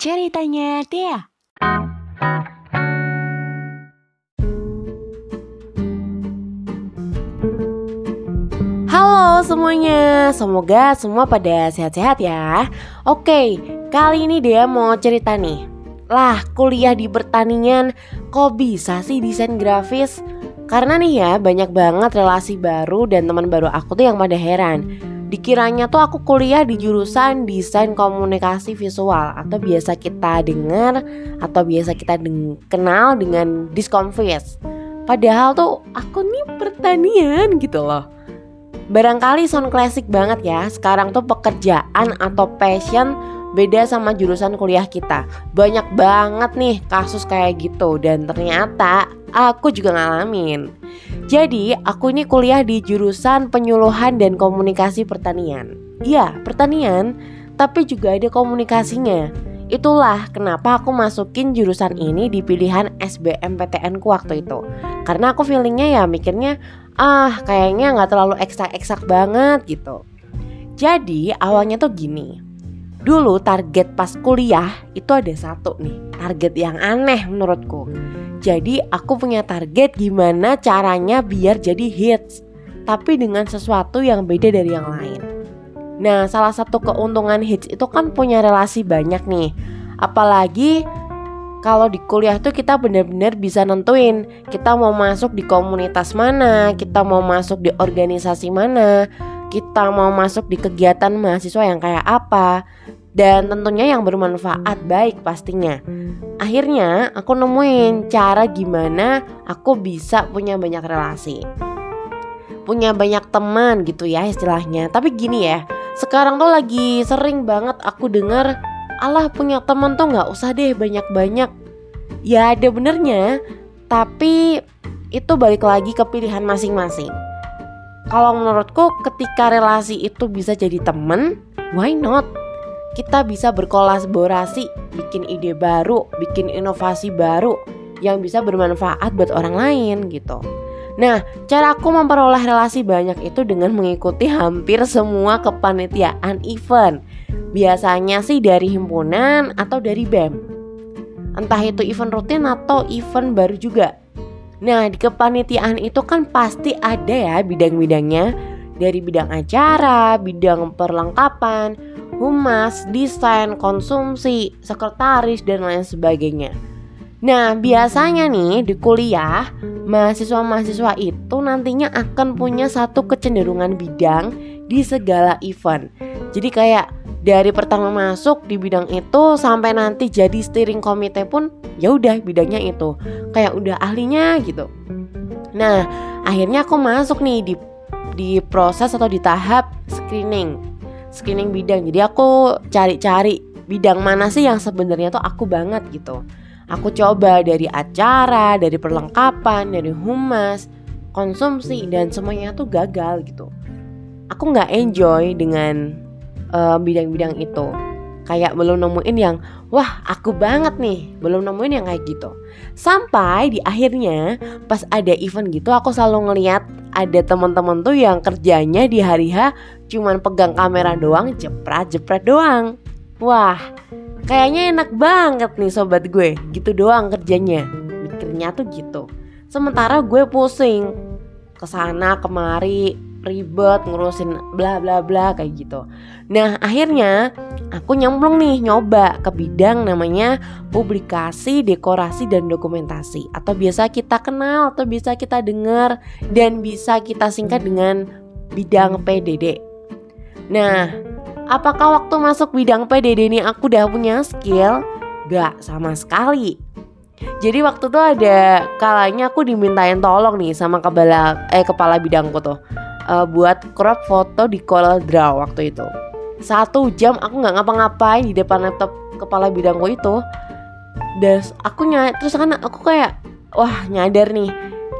Ceritanya Dea. Halo semuanya, semoga semua pada sehat-sehat ya. Oke, kali ini dia mau cerita nih. Lah, kuliah di pertanian kok bisa sih desain grafis? Karena nih ya, banyak banget relasi baru dan teman baru aku tuh yang pada heran. Dikiranya tuh aku kuliah di jurusan desain komunikasi visual atau biasa kita dengar atau biasa kita deng kenal dengan diskonvis. Padahal tuh aku nih pertanian gitu loh. Barangkali sound klasik banget ya Sekarang tuh pekerjaan atau passion beda sama jurusan kuliah kita. Banyak banget nih kasus kayak gitu. Dan ternyata aku juga ngalamin. Jadi aku ini kuliah di jurusan penyuluhan dan komunikasi pertanian. Iya pertanian tapi juga ada komunikasinya. Itulah kenapa aku masukin jurusan ini di pilihan SBMPTN ku waktu itu. Karena aku feelingnya ya mikirnya ah kayaknya nggak terlalu eksak-eksak banget gitu. Jadi awalnya tuh gini. Dulu target pas kuliah itu ada satu nih, target yang aneh menurutku. Jadi aku punya target gimana caranya biar jadi hits, tapi dengan sesuatu yang beda dari yang lain. Nah, salah satu keuntungan hits itu kan punya relasi banyak nih. Apalagi kalau di kuliah tuh kita benar-benar bisa nentuin kita mau masuk di komunitas mana, kita mau masuk di organisasi mana, kita mau masuk di kegiatan mahasiswa yang kayak apa, dan tentunya yang bermanfaat baik pastinya. Akhirnya aku nemuin cara gimana aku bisa punya banyak relasi. Punya banyak teman gitu ya istilahnya. Tapi gini ya, sekarang tuh lagi sering banget aku dengar Allah punya teman tuh nggak usah deh banyak-banyak. Ya ada benernya, tapi itu balik lagi ke pilihan masing-masing. Kalau menurutku ketika relasi itu bisa jadi temen, why not? Kita bisa berkolaborasi, bikin ide baru, bikin inovasi baru yang bisa bermanfaat buat orang lain gitu. Nah, cara aku memperoleh relasi banyak itu dengan mengikuti hampir semua kepanitiaan event Biasanya sih dari himpunan atau dari BEM. Entah itu event rutin atau event baru juga. Nah, di kepanitiaan itu kan pasti ada ya bidang-bidangnya dari bidang acara, bidang perlengkapan, humas, desain, konsumsi, sekretaris dan lain sebagainya. Nah, biasanya nih di kuliah, mahasiswa-mahasiswa itu nantinya akan punya satu kecenderungan bidang di segala event. Jadi kayak dari pertama masuk di bidang itu sampai nanti jadi steering komite pun ya udah bidangnya itu. Kayak udah ahlinya gitu. Nah akhirnya aku masuk nih di di proses atau di tahap screening. Screening bidang. Jadi aku cari-cari bidang mana sih yang sebenarnya tuh aku banget gitu. Aku coba dari acara dari perlengkapan dari humas konsumsi dan semuanya tuh gagal gitu. Aku nggak enjoy dengan eh, bidang-bidang itu. Kayak belum nemuin yang wah aku banget nih. Belum nemuin yang kayak gitu. Sampai di akhirnya pas ada event gitu aku selalu ngeliat ada teman-teman tuh yang kerjanya di hari H cuman pegang kamera doang jepret jepret doang. Wah kayaknya enak banget nih sobat gue. Gitu doang kerjanya. Mikirnya tuh gitu. Sementara gue pusing. Ke sana kemari ribet ngurusin bla bla bla kayak gitu. Nah akhirnya aku nyemplung nih nyoba ke bidang namanya publikasi, dekorasi dan dokumentasi atau biasa kita kenal atau bisa kita dengar dan bisa kita singkat dengan bidang PDD. Nah apakah waktu masuk bidang PDD ini aku udah punya skill? Gak sama sekali. Jadi waktu itu ada kalanya aku dimintain tolong nih sama kepala eh kepala bidangku tuh uh, buat crop foto di Corel Draw waktu itu. Satu jam aku nggak ngapa-ngapain di depan laptop kepala bidangku itu. Dan aku nyadar terus kan aku kayak wah nyadar nih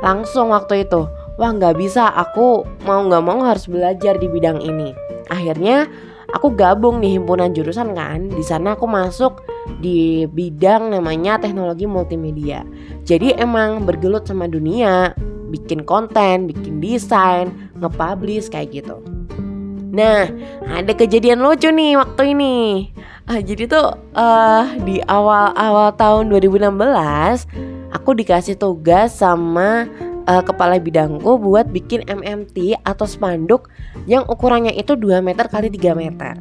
langsung waktu itu. Wah nggak bisa aku mau nggak mau harus belajar di bidang ini. Akhirnya aku gabung di himpunan jurusan kan. Di sana aku masuk di bidang namanya teknologi multimedia. Jadi emang bergelut sama dunia, bikin konten, bikin desain, nge-publish kayak gitu. Nah, ada kejadian lucu nih waktu ini. Ah, jadi tuh uh, di awal-awal tahun 2016 aku dikasih tugas sama uh, kepala bidangku buat bikin MMT atau spanduk yang ukurannya itu 2 meter kali 3 meter.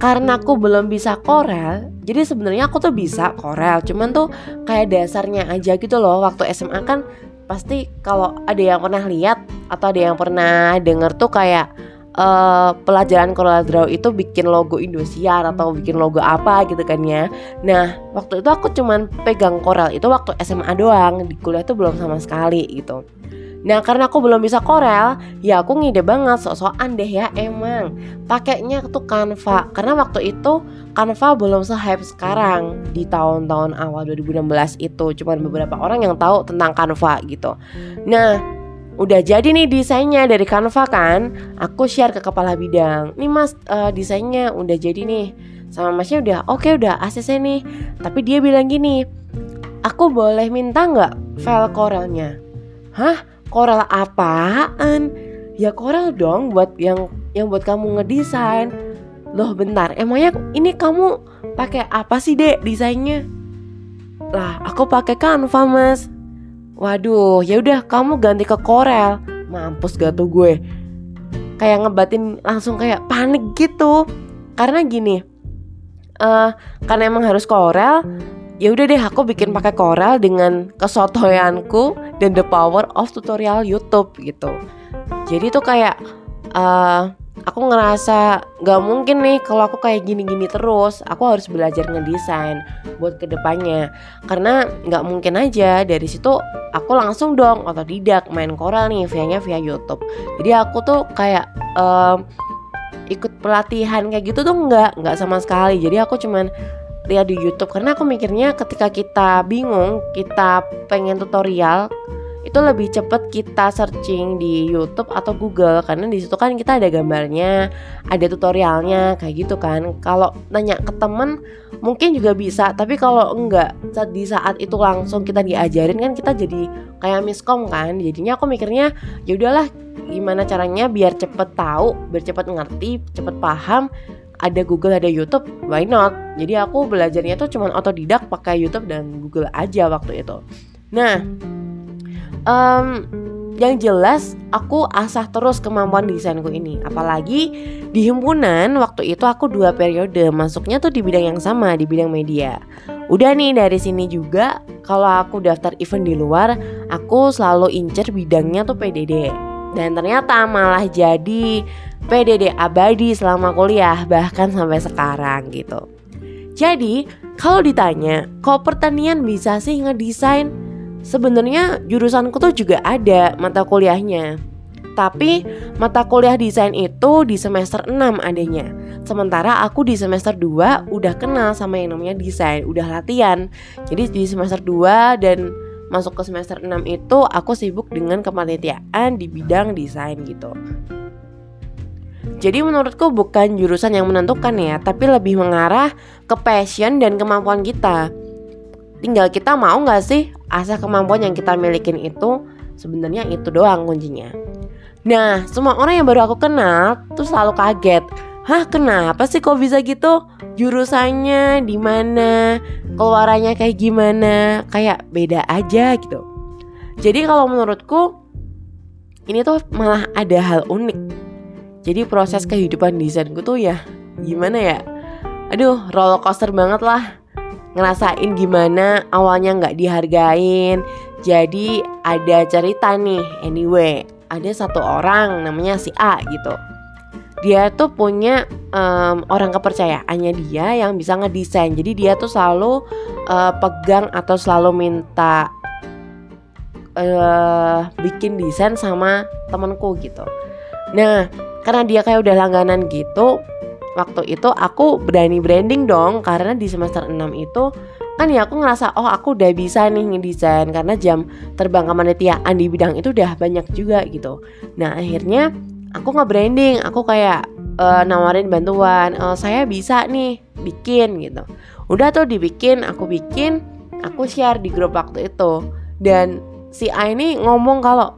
Karena aku belum bisa korel, jadi sebenarnya aku tuh bisa korel, cuman tuh kayak dasarnya aja gitu loh. Waktu SMA kan pasti kalau ada yang pernah lihat atau ada yang pernah denger tuh kayak uh, pelajaran Draw itu bikin logo Indosiar atau bikin logo apa gitu kan ya. Nah, waktu itu aku cuman pegang Corel itu waktu SMA doang, di kuliah tuh belum sama sekali gitu. Nah karena aku belum bisa Corel Ya aku ngide banget sok-sokan deh ya emang. Pakainya tuh Canva. Karena waktu itu Canva belum se-hype sekarang Di tahun-tahun awal 2016 itu. Cuman beberapa orang yang tahu tentang Canva gitu. Nah udah jadi nih desainnya dari Canva kan? Aku share ke kepala bidang. Nih mas uh, desainnya udah jadi nih. Sama masnya udah oke okay, udah ACC nih. Tapi dia bilang gini aku boleh minta nggak file Corelnya hah Corel apaan ya Corel dong buat yang yang buat kamu ngedesain loh bentar emangnya ini kamu pakai apa sih dek desainnya lah aku pakai Canva mas Waduh, ya udah kamu ganti ke Corel. Mampus gak tuh gue. Kayak ngebatin langsung kayak panik gitu. Karena gini, uh, karena emang harus Corel, ya udah deh aku bikin pakai Corel dengan kesotoyanku dan the power of tutorial YouTube gitu. Jadi tuh kayak uh, aku ngerasa gak mungkin nih kalau aku kayak gini-gini terus. Aku harus belajar ngedesain buat ke depannya. Karena gak mungkin aja dari situ aku langsung dong otodidak main Corel nih via via YouTube. Jadi aku tuh kayak um, ikut pelatihan kayak gitu tuh nggak nggak sama sekali. Jadi aku cuman lihat di YouTube karena aku mikirnya ketika kita bingung kita pengen tutorial itu lebih cepet kita searching di YouTube atau Google karena di situ kan kita ada gambarnya, ada tutorialnya kayak gitu kan. Kalau nanya ke temen mungkin juga bisa, tapi kalau enggak di saat itu langsung kita diajarin kan kita jadi kayak miskom kan. Jadinya aku mikirnya ya udahlah gimana caranya biar cepet tahu, biar cepet ngerti, cepet paham ada Google ada YouTube why not? Jadi aku belajarnya tuh cuman otodidak pakai YouTube dan Google aja waktu itu. Nah um, yang jelas aku asah terus kemampuan desainku ini. Apalagi di himpunan waktu itu aku dua periode masuknya tuh di bidang yang sama di bidang media. Udah nih dari sini juga kalau aku daftar event di luar aku selalu incer bidangnya tuh PDD dan ternyata malah jadi PDD abadi selama kuliah bahkan sampai sekarang gitu jadi kalau ditanya kok pertanian bisa sih ngedesain Sebenarnya jurusanku tuh juga ada mata kuliahnya. Tapi mata kuliah desain itu di semester 6 adanya. Sementara aku di semester 2 udah kenal sama yang namanya desain, udah latihan. Jadi di semester 2 dan masuk ke semester 6 itu aku sibuk dengan kepanitiaan di bidang desain gitu. Jadi menurutku bukan jurusan yang menentukan ya, tapi lebih mengarah ke passion dan kemampuan kita. Tinggal kita mau nggak sih asal kemampuan yang kita milikin itu sebenarnya itu doang kuncinya. Nah, semua orang yang baru aku kenal tuh selalu kaget. Hah, kenapa sih kok bisa gitu? Jurusannya di mana? Keluarannya kayak gimana? Kayak beda aja gitu. Jadi kalau menurutku ini tuh malah ada hal unik. Jadi proses kehidupan desainku tuh ya gimana ya? Aduh, roller coaster banget lah ngerasain gimana awalnya nggak dihargain jadi ada cerita nih anyway ada satu orang namanya si A gitu dia tuh punya um, orang kepercayaannya dia yang bisa ngedesain. Jadi dia tuh selalu uh, pegang atau selalu minta uh, bikin desain sama temenku gitu. Nah karena dia kayak udah langganan gitu waktu itu aku berani branding dong. Karena di semester 6 itu kan ya aku ngerasa oh aku udah bisa nih ngedesain. Karena jam terbang kemanitiaan di bidang itu udah banyak juga gitu. Nah akhirnya aku nggak branding aku kayak uh, nawarin bantuan uh, saya bisa nih bikin gitu. Udah tuh dibikin aku bikin aku share di grup waktu itu. Dan si A ini ngomong kalau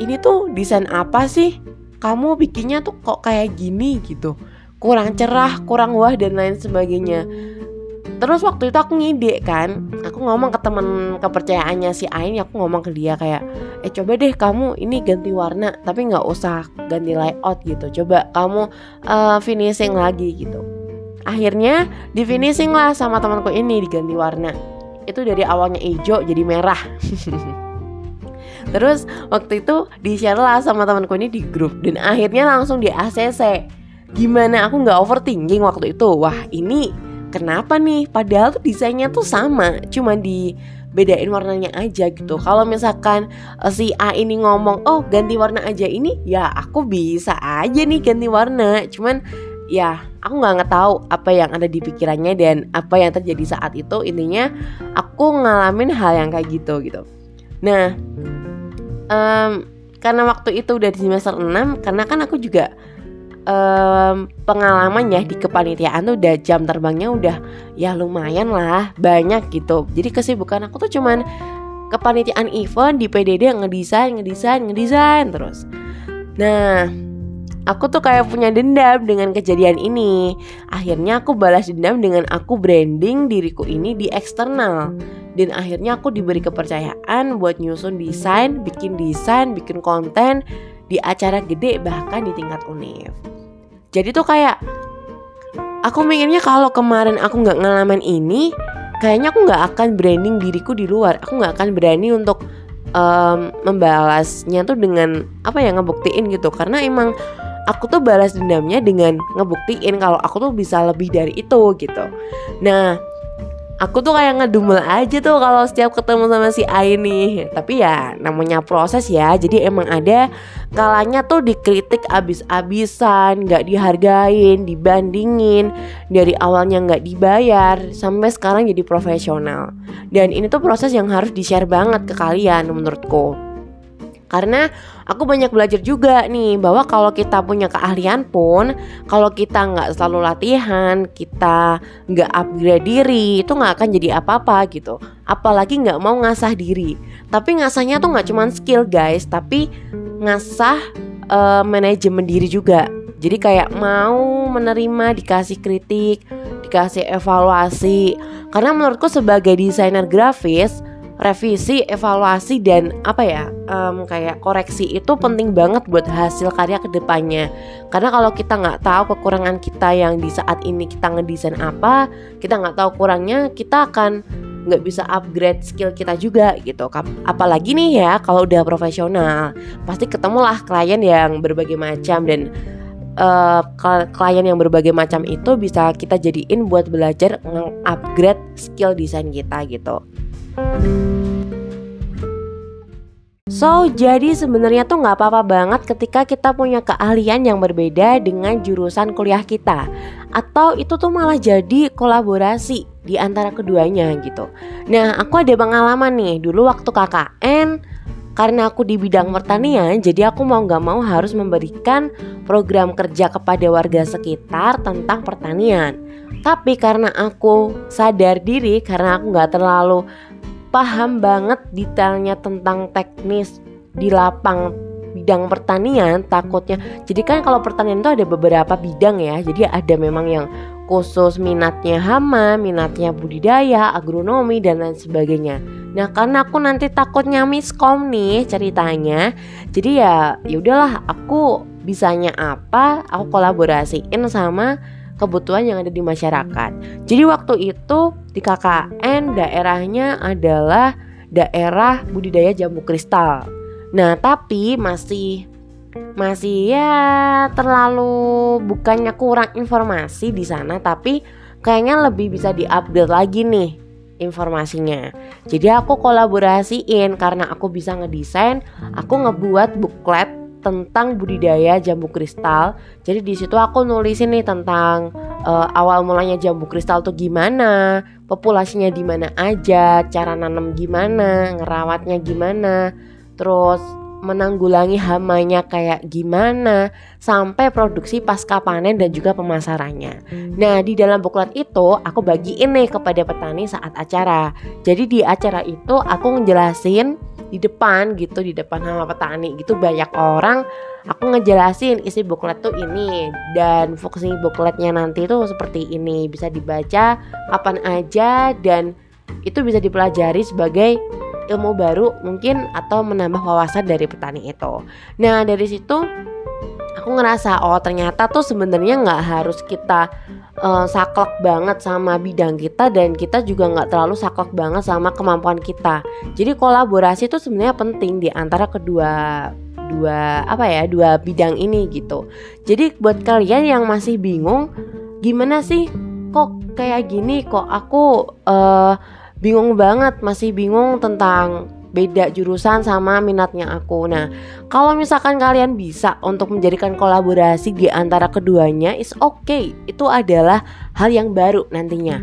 ini tuh desain apa sih? Kamu bikinnya tuh kok kayak gini? gitu. Kurang cerah, kurang wah dan lain sebagainya. Terus waktu itu aku ngide kan, aku ngomong ke temen kepercayaannya si Ain, aku ngomong ke dia kayak, eh coba deh kamu ini ganti warna, tapi nggak usah ganti layout gitu, coba kamu uh, finishing lagi gitu. Akhirnya di finishing lah sama temanku ini diganti warna. Itu dari awalnya hijau jadi merah. Terus waktu itu di share lah sama temanku ini di grup dan akhirnya langsung di ACC. Gimana aku nggak overthinking waktu itu? Wah ini kenapa nih? Padahal tuh desainnya tuh sama cuma di bedain warnanya aja gitu. Kalau misalkan uh, si A ini ngomong oh ganti warna aja ini ya aku bisa aja nih ganti warna. Cuman ya aku nggak tahu apa yang ada di pikirannya dan apa yang terjadi saat itu. Intinya aku ngalamin hal yang kayak gitu gitu. Nah um, karena waktu itu udah di semester 6 karena kan aku juga um, pengalamannya di kepanitiaan tuh udah jam terbangnya udah ya lumayan lah banyak gitu. Jadi kesibukan aku tuh cuman kepanitiaan event di PDD ngedesain ngedesain ngedesain terus. Nah aku tuh kayak punya dendam dengan kejadian ini. Akhirnya aku balas dendam dengan aku branding diriku ini di eksternal. Dan akhirnya aku diberi kepercayaan buat nyusun desain bikin desain bikin konten di acara gede bahkan di tingkat univ. Jadi tuh kayak aku mikirnya kalau kemarin aku nggak ngalamin ini, kayaknya aku nggak akan branding diriku di luar. Aku nggak akan berani untuk um, membalasnya tuh dengan apa ya ngebuktiin gitu. Karena emang aku tuh balas dendamnya dengan ngebuktiin kalau aku tuh bisa lebih dari itu gitu. Nah aku tuh kayak ngedumel aja tuh kalau setiap ketemu sama si Ai nih tapi ya namanya proses ya. Jadi emang ada kalanya tuh dikritik abis-abisan nggak dihargain dibandingin. Dari awalnya nggak dibayar sampai sekarang jadi profesional. Dan ini tuh proses yang harus di share banget ke kalian menurutku karena aku banyak belajar juga nih bahwa kalau kita punya keahlian pun kalau kita nggak selalu latihan kita nggak upgrade diri itu nggak akan jadi apa-apa gitu. Apalagi nggak mau ngasah diri. Tapi ngasahnya tuh nggak cuma skill guys tapi ngasah uh, manajemen diri juga. Jadi kayak mau menerima dikasih kritik dikasih evaluasi. Karena menurutku sebagai desainer grafis revisi, evaluasi dan apa ya um, kayak koreksi itu penting banget buat hasil karya ke depannya. Karena kalau kita nggak tahu kekurangan kita yang di saat ini kita ngedesain apa, kita nggak tahu kurangnya, kita akan nggak bisa upgrade skill kita juga gitu. Apalagi nih ya kalau udah profesional, pasti ketemulah klien yang berbagai macam dan uh, klien yang berbagai macam itu bisa kita jadiin buat belajar upgrade skill desain kita gitu. So, jadi sebenarnya tuh nggak apa-apa banget ketika kita punya keahlian yang berbeda dengan jurusan kuliah kita, atau itu tuh malah jadi kolaborasi di antara keduanya gitu. Nah, aku ada pengalaman nih dulu waktu KKN, karena aku di bidang pertanian, jadi aku mau nggak mau harus memberikan program kerja kepada warga sekitar tentang pertanian. Tapi karena aku sadar diri, karena aku nggak terlalu paham banget detailnya tentang teknis di lapang bidang pertanian takutnya. Jadi kan kalau pertanian itu ada beberapa bidang ya. Jadi ada memang yang khusus minatnya hama minatnya budidaya agronomi dan lain sebagainya. Nah karena aku nanti takutnya miskom nih ceritanya jadi ya yaudahlah aku bisanya apa aku kolaborasiin sama kebutuhan yang ada di masyarakat. Jadi waktu itu di KKN daerahnya adalah daerah budidaya jambu kristal. Nah, tapi masih masih ya terlalu bukannya kurang informasi di sana tapi kayaknya lebih bisa diupdate lagi nih informasinya. Jadi aku kolaborasiin karena aku bisa ngedesain, aku ngebuat booklet tentang budidaya jambu kristal. Jadi di situ aku nulisin nih tentang uh, awal mulanya jambu kristal tuh gimana, populasinya di mana aja, cara nanam gimana, ngerawatnya gimana, terus menanggulangi hamanya kayak gimana sampai produksi pasca panen dan juga pemasarannya. Nah, di dalam buklet itu aku bagiin nih kepada petani saat acara. Jadi di acara itu aku ngejelasin di depan gitu di depan sama petani gitu banyak orang aku ngejelasin isi buklet tuh ini dan fungsi bukletnya nanti tuh seperti ini bisa dibaca kapan aja dan itu bisa dipelajari sebagai ilmu baru mungkin atau menambah wawasan dari petani itu. Nah dari situ aku ngerasa oh ternyata tuh sebenarnya nggak harus kita uh, saklek banget sama bidang kita dan kita juga nggak terlalu saklek banget sama kemampuan kita. Jadi kolaborasi itu sebenarnya penting di antara kedua dua apa ya dua bidang ini gitu jadi buat kalian yang masih bingung gimana sih kok kayak gini kok aku uh, bingung banget masih bingung tentang beda jurusan sama minatnya aku. Nah, kalau misalkan kalian bisa untuk menjadikan kolaborasi di antara keduanya, is okay. Itu adalah hal yang baru nantinya.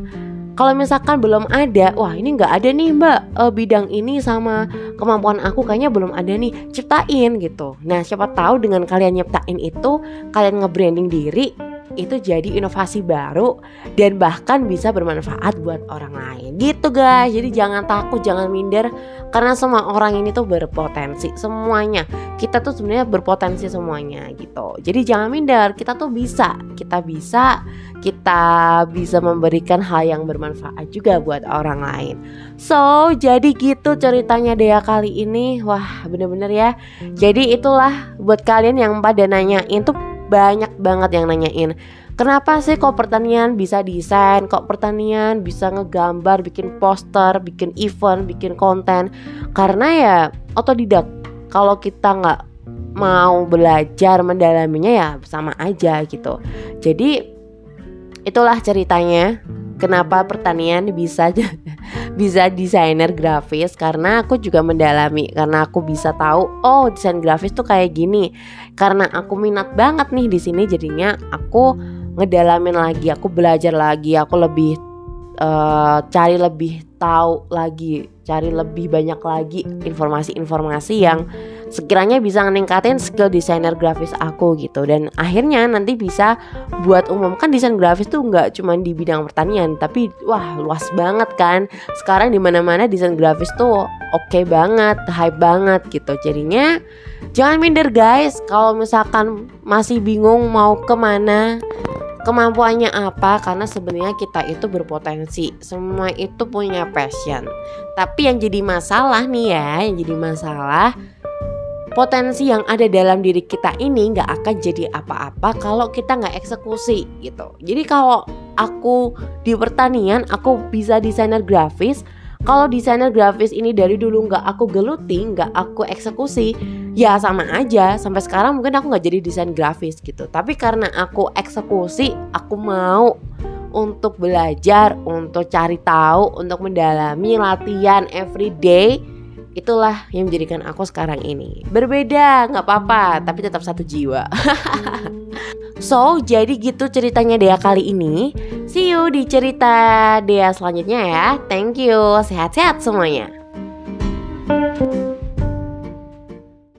Kalau misalkan belum ada, wah ini nggak ada nih mbak uh, bidang ini sama kemampuan aku kayaknya belum ada nih, ciptain gitu. Nah siapa tahu dengan kalian nyiptain itu, kalian nge-branding diri, itu jadi inovasi baru dan bahkan bisa bermanfaat buat orang lain gitu guys jadi jangan takut jangan minder karena semua orang ini tuh berpotensi semuanya kita tuh sebenarnya berpotensi semuanya gitu jadi jangan minder kita tuh bisa kita bisa kita bisa memberikan hal yang bermanfaat juga buat orang lain. So, jadi gitu ceritanya Dea kali ini. Wah, bener-bener ya. Jadi itulah buat kalian yang pada nanyain tuh banyak banget yang nanyain. Kenapa sih kok pertanian bisa desain, kok pertanian bisa ngegambar, bikin poster, bikin event, bikin konten? Karena ya otodidak. Kalau kita nggak mau belajar mendalaminya ya sama aja gitu. Jadi itulah ceritanya kenapa pertanian bisa bisa desainer grafis? Karena aku juga mendalami karena aku bisa tahu oh desain grafis tuh kayak gini. Karena aku minat banget nih di sini jadinya aku ngedalamin lagi aku belajar lagi aku lebih uh, cari lebih tahu lagi cari lebih banyak lagi informasi-informasi yang sekiranya bisa meningkatin skill desainer grafis aku gitu. Dan akhirnya nanti bisa buat umum. Kan desain grafis tuh nggak cuma di bidang pertanian tapi wah luas banget kan. Sekarang di mana mana desain grafis tuh oke okay banget hype banget gitu. Jadinya jangan minder guys kalau misalkan masih bingung mau ke mana kemampuannya apa? Karena sebenarnya kita itu berpotensi. Semua itu punya passion. Tapi yang jadi masalah nih ya yang jadi masalah potensi yang ada dalam diri kita ini nggak akan jadi apa-apa kalau kita nggak eksekusi gitu. Jadi kalau aku di pertanian aku bisa desainer grafis. Kalau desainer grafis ini dari dulu nggak aku geluti nggak aku eksekusi ya sama aja. Sampai sekarang mungkin aku nggak jadi desain grafis gitu. Tapi karena aku eksekusi aku mau untuk belajar untuk cari tahu untuk mendalami latihan everyday itulah yang menjadikan aku sekarang ini. Berbeda nggak apa-apa tapi tetap satu jiwa. So jadi gitu ceritanya Dea kali ini. See you di cerita Dea selanjutnya ya. Thank you. Sehat-sehat semuanya. thank you